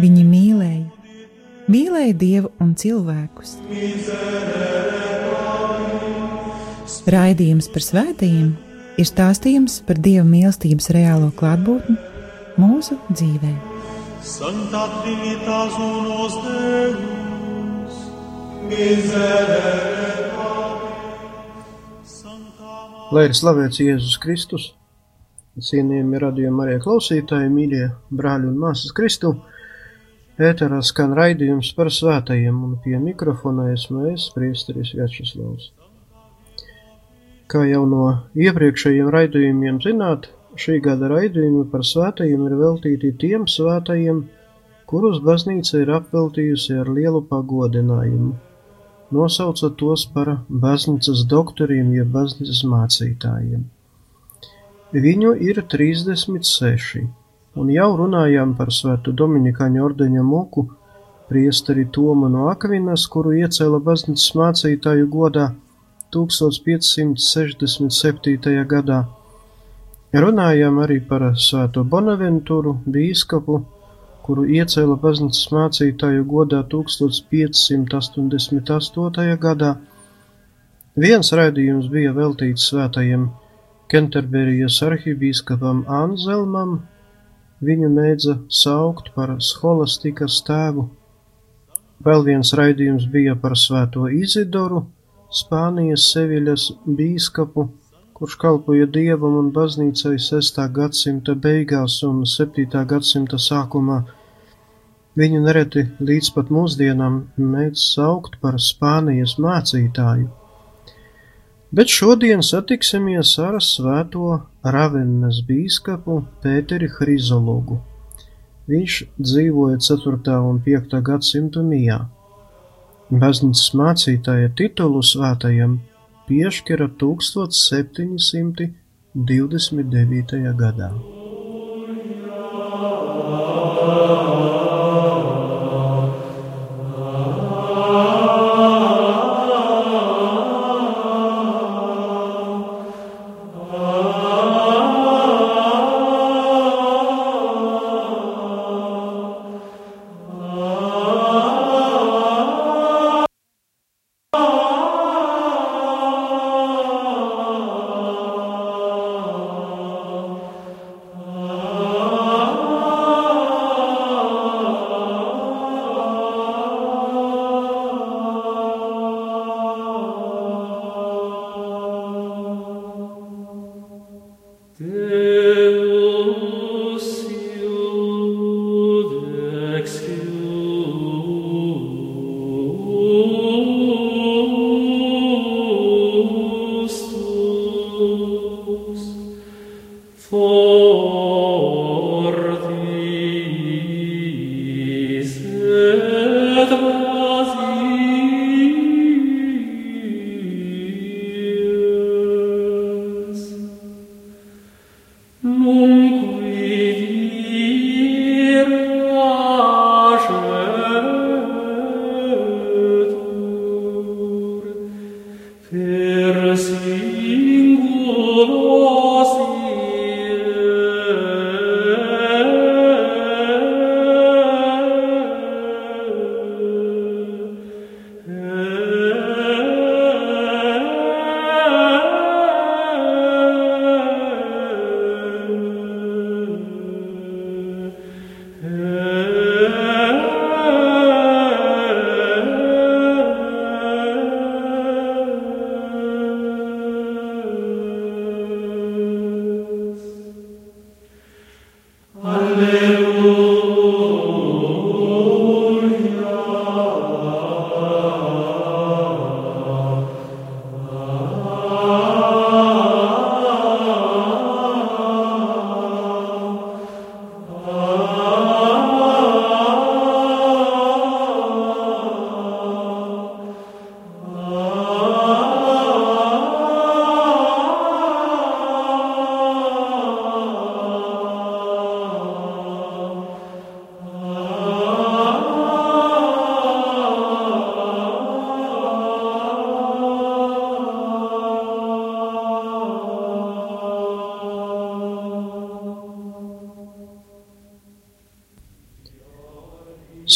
Viņi mīlēja, mīlēja Dievu un cilvēkus. Raidījums par svētījumiem ir stāstījums par Dieva mīlestības reālo klātbūtni mūsu dzīvē. Santa Trinitas unos Deus, miserere Lai ir slavēts Jēzus Kristus, cienījami radījumi arī klausītāji, mīļie brāļi un māsas Kristu, ēterā skan raidījums par svētajiem, un pie mikrofona esmu es, priesteris Večeslavs. Kā jau no iepriekšējiem raidījumiem zināt, šī gada raidījumi par svētajiem ir veltīti tiem svētajiem, kurus baznīca ir apveltījusi ar lielu pagodinājumu, nosauca tos par baznīcas doktoriem, jeb baznīcas mācītājiem. Viņu ir 36, un jau runājām par svētu Dominikāņu ordeņa moku, priesteri Tomu no Akvinas, kuru iecēla baznīcas mācītāju godā 1567. gadā. Runājām arī par Svēto Bonaventuru, bīskapu, kuru iecēla baznīcas mācītāju godā 1588. gadā. Viens raidījums bija veltīts svētajiem Kenterberijas arhibīskapam Anzelmam, viņu mēdza saukt par scholastikas tēvu. Vēl viens raidījums bija par svēto Izidoru, Spānijas Seviļas bīskapu, kurš kalpoja dievam un baznīcai 6. gadsimta beigās un 7. gadsimta sākumā. Viņu nereti līdz pat mūsdienām mēdz saukt par Spānijas mācītāju. Bet šodien satiksimies ar svēto Ravennas bīskapu Pēteri Hrizologu. Viņš dzīvoja 4. un 5. gadsimta mijā. Baznīcas mācītāja titulu svētajam piešķira 1729. gadā.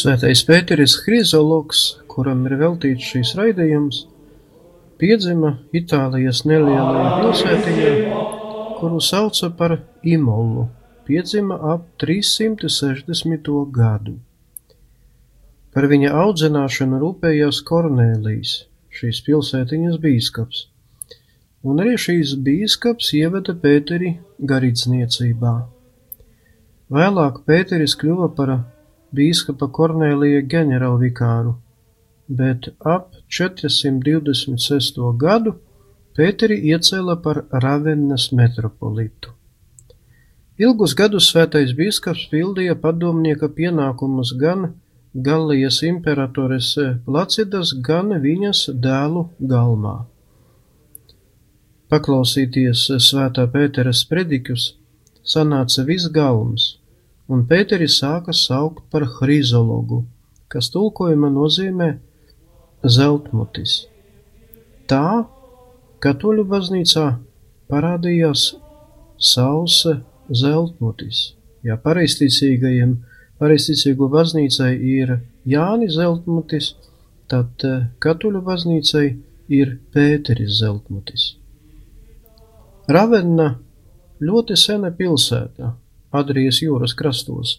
Svētais Pēteris Hrizologs, kuram ir veltīts šīs raidījums, piedzima Itālijas nelielajā pilsētiņā, kuru sauca par Imolu. Piedzima ap 360. gadu. Par viņa audzināšanu rūpējās Kornēlijs, šīs pilsētiņas bīskaps, un arī šīs bīskaps ieveda Pēteri garīdzniecībā. Vēlāk Pēteris kļuva par bīskapa Kornēlija ģenerālvikāru, bet ap 426. gadu Pēteri iecēla par Ravennas metropolitu. Ilgus gadus svētais bīskaps pildīja padomnieka pienākumus gan Gallijas imperatores Placidas, gan viņas dēlu galmā. Paklausīties svētā Pētera sprediķus sanāca viss galms un Pēteri sāka saukt par hrizologu, kas tulkojuma nozīmē zeltmutis. Tā katoļu baznīcā parādījās sausa zeltmutis. Ja pareisticīgajiem, pareisticīgo baznīcai ir Jāni zeltmutis, tad eh, katoļu baznīcai ir Pēteris zeltmutis. Ravenna ļoti sena pilsēta, Adrijas jūras krastos.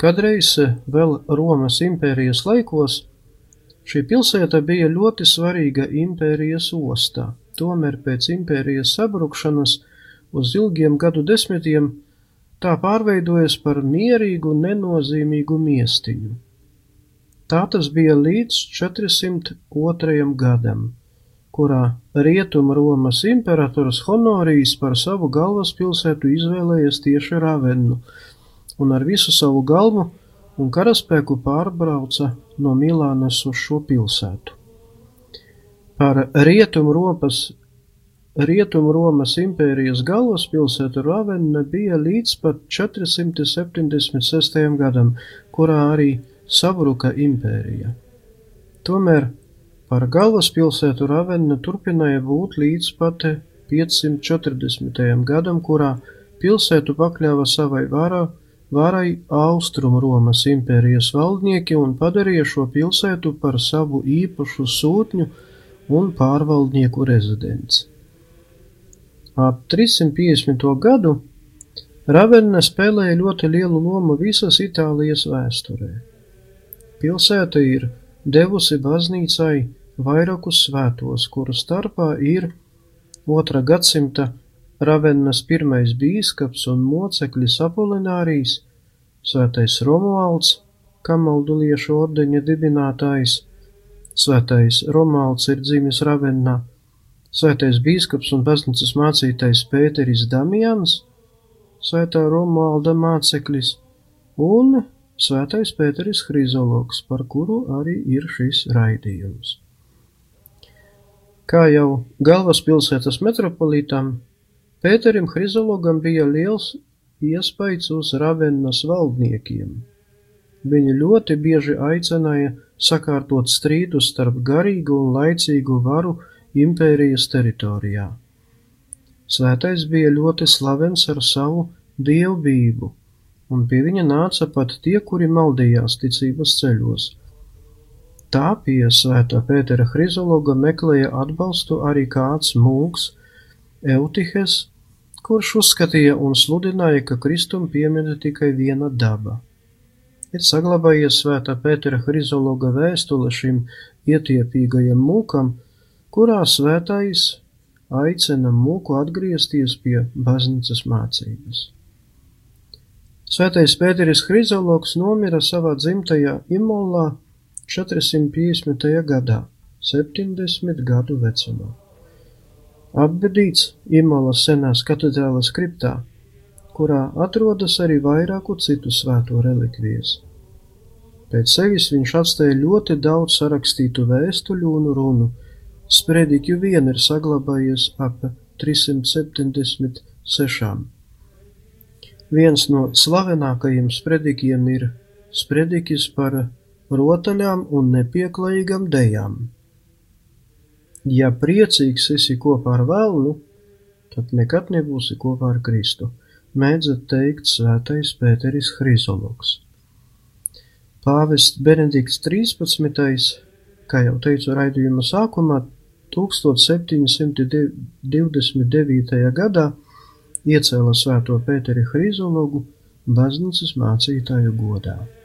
Kadreiz vēl Romas impērijas laikos šī pilsēta bija ļoti svarīga impērijas ostā, tomēr pēc impērijas sabrukšanas uz ilgiem gadu desmitiem tā pārveidojas par mierīgu, nenozīmīgu miestiņu. Tā tas bija līdz 402. gadam kurā Rietumu Romas imperators Honorijs par savu galvaspilsētu izvēlējies tieši Ravennu, un ar visu savu galvu un karaspēku pārbrauca no Milānas uz šo pilsētu. Par Rietumu Romas Rietumu Romas impērijas galvaspilsētu Ravenna bija līdz pat 476. gadam, kurā arī sabruka impērija. Tomēr Par galvaspilsētu Ravenna turpināja būt līdz pat 540. gadam, kurā pilsētu pakļāva savai varā, varai Austrumu Romas impērijas valdnieki un padarīja šo pilsētu par savu īpašu sūtņu un pārvaldnieku rezidents. Ap 350. gadu Ravenna spēlēja ļoti lielu lomu visas Itālijas vēsturē. Pilsēta ir devusi baznīcai vairākus svētos, kuru starpā ir otrā gadsimta Ravennas pirmais bīskaps un mocekļis Apolinārijas, svētais Romualds, kamalduliešu ordeņa dibinātājs, svētais Romualds ir dzimis Ravennā, svētais bīskaps un baznīcas mācītais Pēteris Damians, svētā Romualda māceklis un svētais Pēteris Hrizologs, par kuru arī ir šis raidījums. Kā jau galvaspilsētas metropolītam, Pēterim Hrizologam bija liels iespaids uz Ravennas valdniekiem. Viņi ļoti bieži aicināja sakārtot strīdus starp garīgu un laicīgu varu impērijas teritorijā. Svētais bija ļoti slavens ar savu dievbību, un pie viņa nāca pat tie, kuri maldījās ticības ceļos Tā pie svētā Pētera Hrizologa meklēja atbalstu arī kāds mūks Eutihes, kurš uzskatīja un sludināja, ka Kristum piemina tikai viena daba. Ir saglabājies svētā Pētera Hrizologa vēstule šim ietiepīgajam mūkam, kurā svētais aicina mūku atgriezties pie baznīcas mācības. Svētais Pēteris Hrizologs nomira savā dzimtajā Imolā 450. gadā, 70 gadu vecumā. Apbedīts Imolas senās katedrālas kriptā, kurā atrodas arī vairāku citu svēto relikvijas. Pēc sevis viņš atstāja ļoti daudz sarakstītu vēstuļu un runu, sprediķu vien ir saglabājies ap 376. Viens no slavenākajiem sprediķiem ir sprediķis par rotaļām un nepieklājīgām dejām. Ja priecīgs esi kopā ar velnu, tad nekad nebūsi kopā ar Kristu, mēdza teikt svētais Pēteris Hrizologs. Pāvests Benedikts 13. kā jau teicu raidījuma sākumā, 1729. gadā iecēla svēto Pēteri Hrizologu baznīcas mācītāju godā.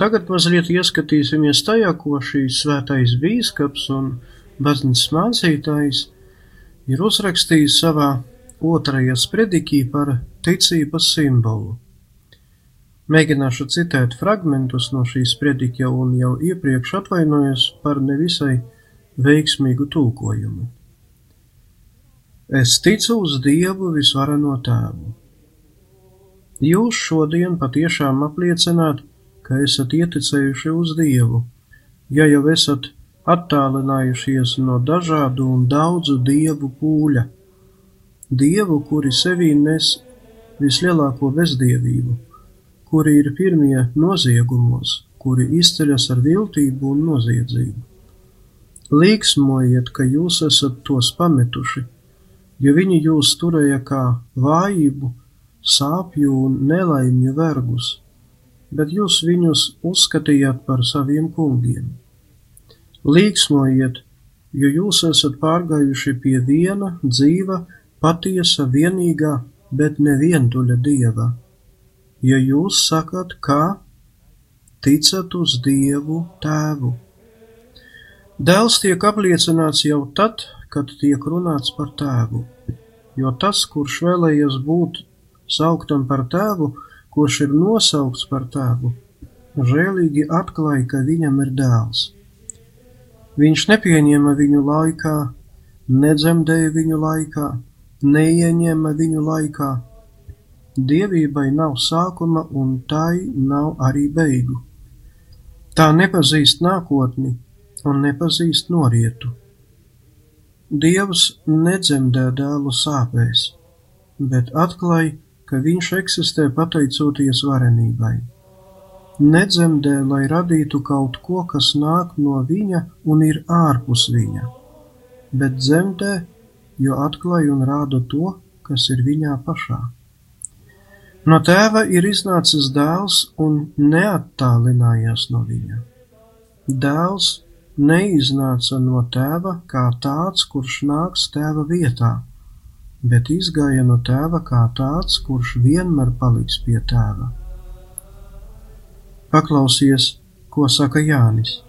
Tagad mazliet ieskatīsimies tajā, ko šīs svētais bīskaps un baznīcas mācītājs ir uzrakstījis savā otrajā spredikī par ticības simbolu. Mēģināšu citēt fragmentus no šīs predikja un jau iepriekš atvainojos par nevisai veiksmīgu tulkojumu. Es ticu uz Dievu visvareno tēvu. Jūs šodien patiešām apliecināt, ka esat ieticējuši uz Dievu, ja jau esat attālinājušies no dažādu un daudzu dievu pūļa, dievu, kuri sevī nes vislielāko bezdievību, kuri ir pirmie noziegumos, kuri izceļas ar viltību un noziedzību. Līksmojiet, ka jūs esat tos pametuši, jo viņi jūs turēja kā vājību, sāpju un nelaimju vergus bet jūs viņus uzskatījāt par saviem kungiem. Līksmojiet, jo jūs esat pārgājuši pie viena dzīva, patiesa, vienīgā, bet nevientuļa dieva. Ja jūs sakat, kā ticat uz Dievu Tēvu. Dēls tiek apliecināts jau tad, kad tiek runāts par tēvu, jo tas, kurš vēlējies būt sauktam par tēvu, kurš ir nosaukts par tēvu, žēlīgi atklāja, ka viņam ir dēls. Viņš nepieņēma viņu laikā, nedzemdēja viņu laikā, neieņēma viņu laikā. Dievībai nav sākuma un tai nav arī beigu. Tā nepazīst nākotni un nepazīst norietu. Dievs nedzemdē dēlu sāpēs, bet atklāja, ka viņš eksistē pateicoties varenībai. Nedzemdē, lai radītu kaut ko, kas nāk no viņa un ir ārpus viņa, bet dzemdē, jo atklāj un rāda to, kas ir viņā pašā. No tēva ir iznācis dēls un neattālinājās no viņa. Dēls neiznāca no tēva kā tāds, kurš nāks tēva vietā bet izgāja no tēva kā tāds, kurš vienmēr paliks pie tēva. Paklausies, ko saka Jānis,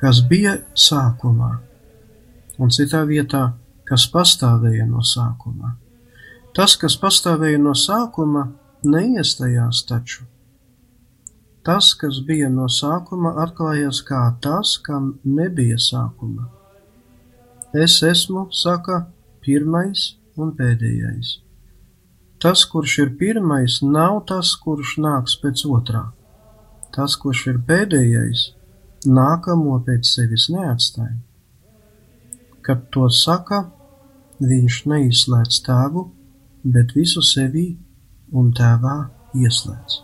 kas bija sākumā, un citā vietā, kas pastāvēja no sākuma. Tas, kas pastāvēja no sākuma, neiestājās taču. Tas, kas bija no sākuma, atklājās kā tas, kam nebija sākuma. Es esmu, saka, pirmais un pēdējais. tas, kurš ir pirmais, nav tas, kurš nāks pēc otrā. Tas, kurš ir pēdējais, nākamo pēc sevis neatstāja. Kad to saka, viņš neizslēdz tēvu, bet visu sevī un tēvā ieslēdz.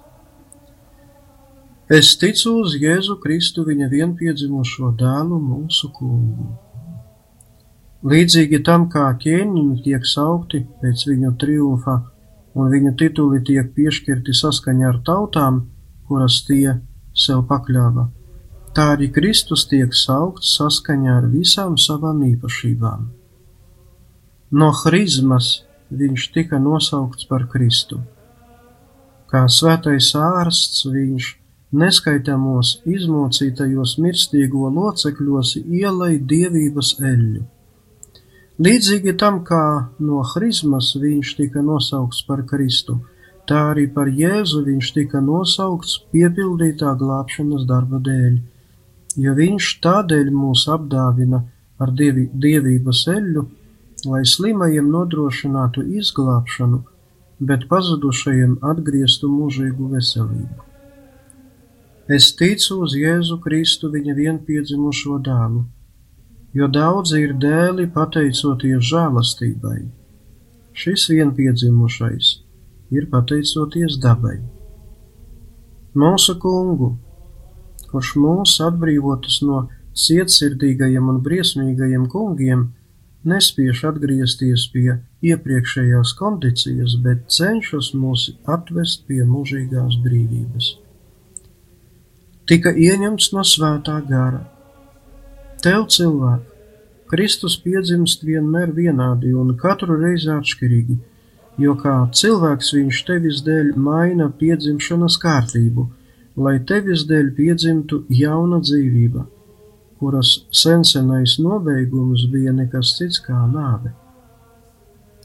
Es ticu uz Jēzu Kristu, viņa vienpiedzimušo dēlu, mūsu kungu. Līdzīgi tam, kā ķēniņi tiek saukti pēc viņu triumfa, un viņu tituli tiek piešķirti saskaņā ar tautām, kuras tie sev pakļāva, tā arī Kristus tiek saukts saskaņā ar visām savām īpašībām. No hrizmas viņš tika nosaukts par Kristu. Kā svētais ārsts viņš neskaitamos izmocītajos mirstīgo locekļos ielai dievības eļļu. Līdzīgi tam, kā no hrizmas viņš tika nosaukts par Kristu, tā arī par Jēzu viņš tika nosaukts piepildītā glābšanas darba dēļ, jo viņš tādēļ mūs apdāvina ar dievi, dievības eļļu, lai slimajiem nodrošinātu izglābšanu, bet pazudušajiem atgrieztu mūžīgu veselību. Es ticu uz Jēzu Kristu viņa vienpiedzimušo dēlu, jo daudzi ir dēli pateicoties žēlastībai. Šis vienpiedzimušais ir pateicoties dabai. Mūsu kungu, kurš mūs atbrīvotas no cietsirdīgajiem un briesmīgajiem kungiem, nespiež atgriezties pie iepriekšējās kondīcijas, bet cenšas mūs atvest pie mūžīgās brīvības. Tika ieņemts no svētā gara. Tev, cilvēk, Kristus piedzimst vienmēr vienādi un katru reizi atšķirīgi, jo kā cilvēks viņš tevis dēļ maina piedzimšanas kārtību lai tevis dēļ piedzimtu jauna dzīvība, kuras sensenais nobeigums bija nekas cits kā nāve.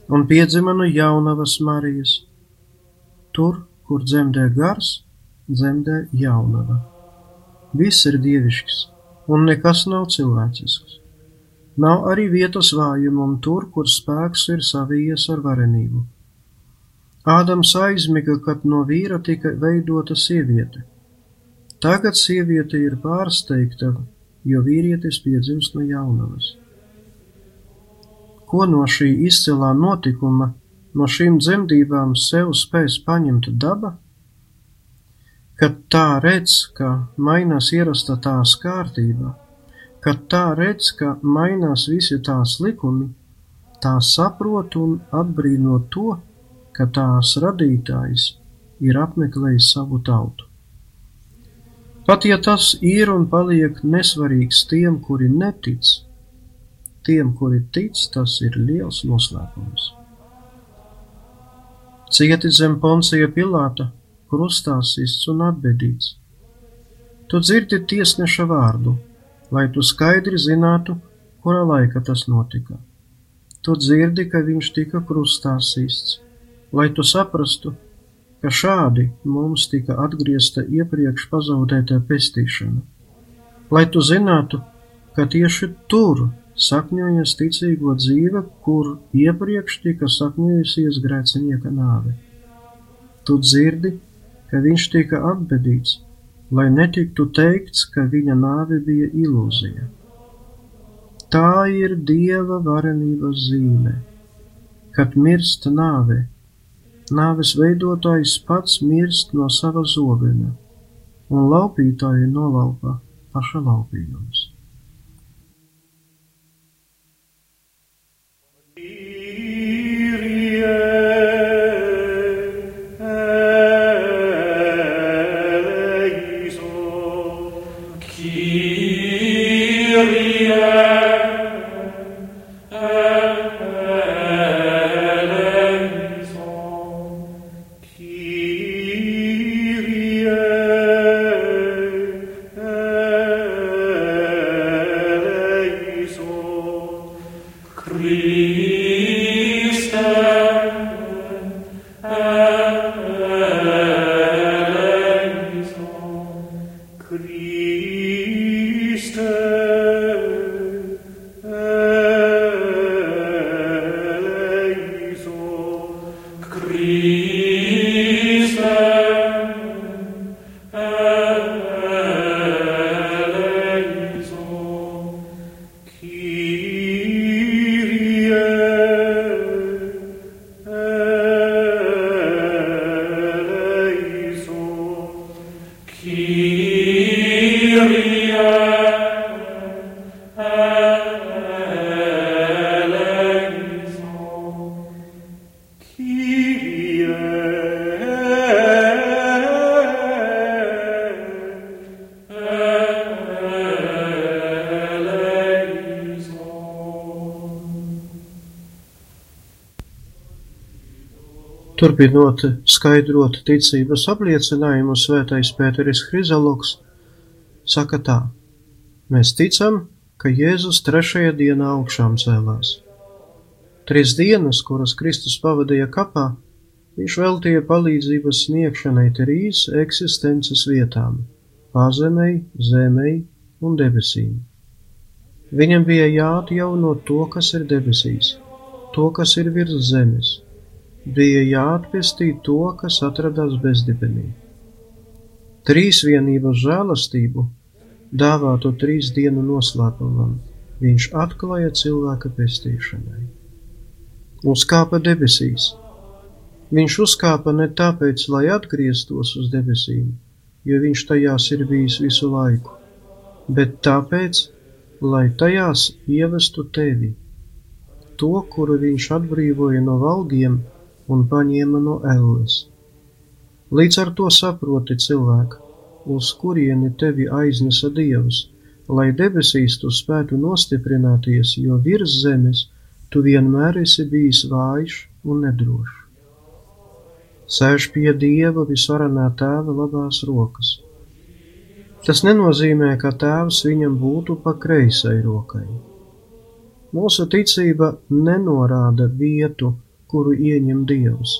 Un piedzima no jaunavas Marijas, tur, kur dzemdē gars, dzemdē jaunava. Viss ir dievišķs, un nekas nav cilvēcisks. Nav arī vietas vājumam tur, kur spēks ir savījies ar varenību. Ādams aizmiga, kad no vīra tika veidota sieviete Tagad sieviete ir pārsteigta, jo vīrietis piedzimst no jaunavas. Ko no šī izcilā notikuma, no šīm dzemdībām sev spēs paņemt daba? Kad tā redz, ka mainās ierasta tās kārtība, kad tā redz, ka mainās visi tās likumi, tā saprot un atbrīno to, ka tās radītājs ir apmeklējis savu tautu. Pat ja tas ir un paliek nesvarīgs tiem, kuri netic, tiem, kuri tic, tas ir liels noslēpums. Cieti zem Poncija Pilāta, krustā sists un atbedīts. Tu dzirdi tiesneša vārdu, lai tu skaidri zinātu, kura laika tas notika. Tu dzirdi, ka viņš tika krustā sists, lai tu saprastu, ka šādi mums tika atgriezta iepriekš pazaudētā pestīšana, lai tu zinātu, ka tieši tur sakņojas ticīgo dzīve, kur iepriekš tika sakņojusies grēcinieka nāve. Tu dzirdi, ka viņš tika apbedīts, lai netiktu teikts, ka viņa nāve bija ilūzija. Tā ir dieva varenības zīme, kad mirst nāve. Nāves veidotājs pats mirst no sava zobena, un laupītāji nolaupa paša laupījums. Yeah. Christe Turpinot skaidrot ticības apliecinājumu, svētais Pēteris Hrizaloks saka tā: Mēs ticam, ka Jēzus trešajā dienā augšām cēlās. Trīs dienas, kuras Kristus pavadīja kapā, viņš veltīja palīdzības sniegšanai trīs eksistences vietām - pazemei, zemei un debesīm. Viņam bija jāatjauno to, kas ir debesīs, to, kas ir virs zemes bija jāatpestī to, kas atradās bezdibenī. Trīsvienības žēlastību dāvāto trīs dienu noslēpumam viņš atklāja cilvēka pestīšanai. Uzkāpa debesīs. Viņš uzkāpa ne tāpēc, lai atgrieztos uz debesīm, jo viņš tajās ir bijis visu laiku, bet tāpēc, lai tajās ievestu tevi, to, kuru viņš atbrīvoja no valgiem un paņēma no elles. Līdz ar to saproti cilvēku, uz kurieni tevi aiznesa Dievs, lai debesīs tu spētu nostiprināties, jo virs zemes tu vienmēr esi bijis vājš un nedrošs. Sēž pie Dieva visvarenā tēva labās rokas. Tas nenozīmē, ka tēvs viņam būtu pa kreisai rokai. Mūsu ticība nenorāda vietu, kuru ieņem Dievs,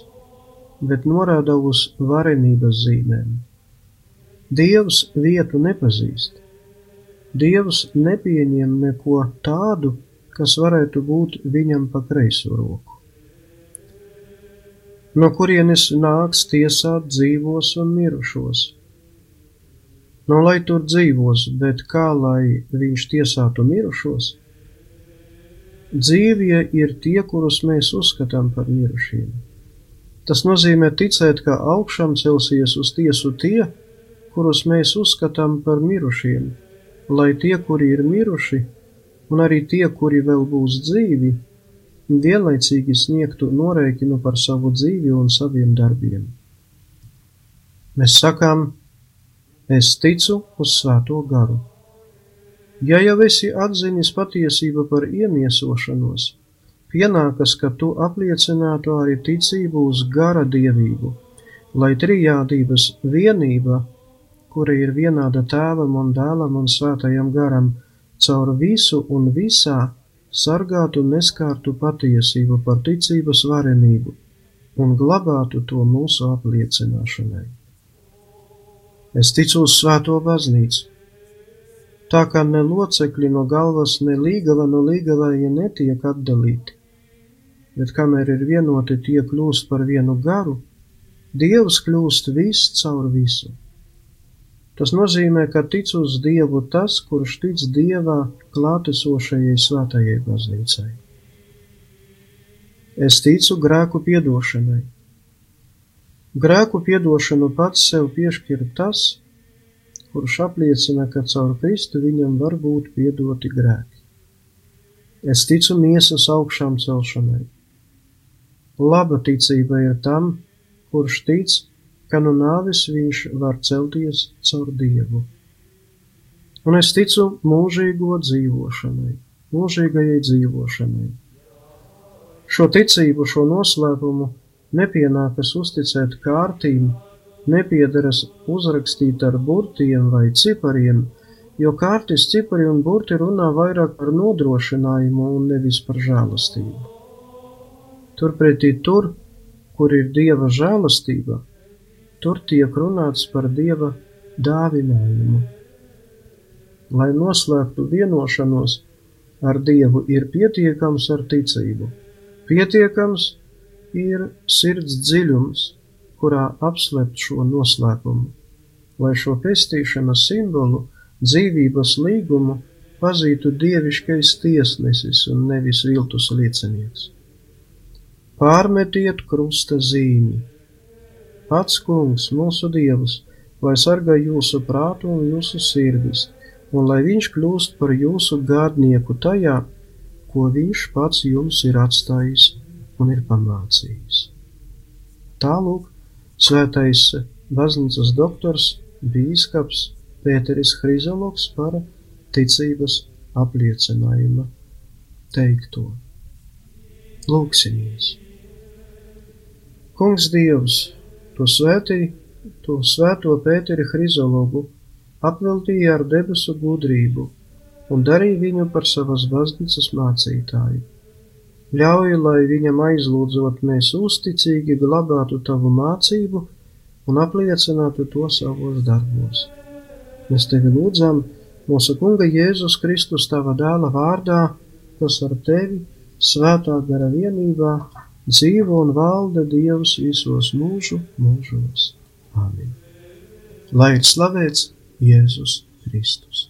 bet norāda uz varenības zīmēm. Dievs vietu nepazīst. Dievs nepieņem neko tādu, kas varētu būt viņam pa kreiso roku. No kurienes nāks tiesāt dzīvos un mirušos? No lai tur dzīvos, bet kā lai viņš tiesātu mirušos? Dzīvie ir tie, kurus mēs uzskatām par mirušiem. Tas nozīmē ticēt, ka augšām celsies uz tiesu tie, kurus mēs uzskatām par mirušiem, lai tie, kuri ir miruši, un arī tie, kuri vēl būs dzīvi, vienlaicīgi sniegtu norēķinu par savu dzīvi un saviem darbiem. Mēs sakām, es ticu uz svēto garu. Ja jau esi atzinis patiesību par iemiesošanos, pienākas, ka tu apliecinātu arī ticību uz gara dievību, lai trijādības vienība, kura ir vienāda tēvam un dēlam un svētajam garam, caur visu un visā sargātu neskārtu patiesību par ticības varenību un glabātu to mūsu apliecināšanai. Es ticu uz svēto baznīcu tā kā ne locekļi no galvas, ne līgava no līgavāja netiek atdalīti, bet kamēr ir vienoti tie kļūst par vienu garu, Dievs kļūst viss caur visu. Tas nozīmē, ka tic uz Dievu tas, kurš tic Dievā klātesošajai svētajai baznīcai. Es ticu grēku piedošanai. Grēku piedošanu pats sev piešķir tas, kurš apliecina, ka caur Kristu viņam var būt piedoti grēki. Es ticu miesas augšām celšanai. Laba ticība ir tam, kurš tic, ka no nāves viņš var celties caur Dievu. Un es ticu mūžīgo dzīvošanai, mūžīgajai dzīvošanai. Šo ticību, šo noslēpumu nepienākas uzticēt kārtīm, nepiederas uzrakstīt ar burtiem vai cipariem, jo kārtis cipari un burti runā vairāk par nodrošinājumu un nevis par žēlastību. Turpretī tur, kur ir dieva žēlastība, tur tiek runāts par dieva dāvinājumu. Lai noslēgtu vienošanos ar dievu, ir pietiekams ar ticību. Pietiekams ir sirds dziļums, kurā apslept šo noslēpumu, lai šo pestīšanas simbolu, dzīvības līgumu pazītu dieviškais tiesnesis un nevis viltus liecinieks. Pārmetiet krusta zīmi. Pats kungs, mūsu dievs, lai sargā jūsu prātu un jūsu sirdis, un lai viņš kļūst par jūsu gādnieku tajā, ko viņš pats jums ir atstājis un ir pamācījis. Tālūk, svētais baznīcas doktors, bīskaps Pēteris Hrizologs par ticības apliecinājuma teikto. Lūksimies! Kungs Dievs, to svētī, to svēto Pēteri Hrizologu apveltīja ar debesu gudrību un darīja viņu par savas baznīcas mācītāju. Ļauj, lai viņam aizlūdzot mēs uzticīgi glabātu tavu mācību un apliecinātu to savos darbos. Mēs tevi lūdzam mūsu Kunga Jēzus Kristus tava dēla vārdā, kas ar tevi svētā gara vienībā dzīvo un valda Dievs visos mūžu mūžos. Āmen. Lai ir slavēts Jēzus Kristus.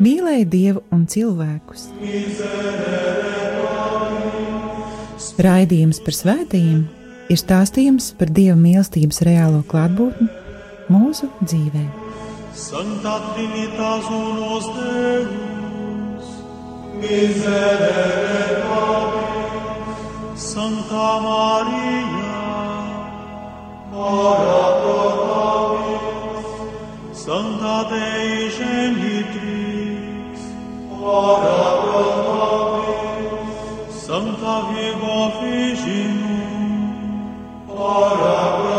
mīlēja dievu un cilvēkus. Raidījums par svētījumiem ir stāstījums par dieva mīlestības reālo klātbūtni mūsu dzīvē. Santa Trinitas unos Deus, miserere Patri, Santa Maria, ora pro nobis, Santa Dei Genius, ora pro nobis. Santa Virgo Virginum, ora pro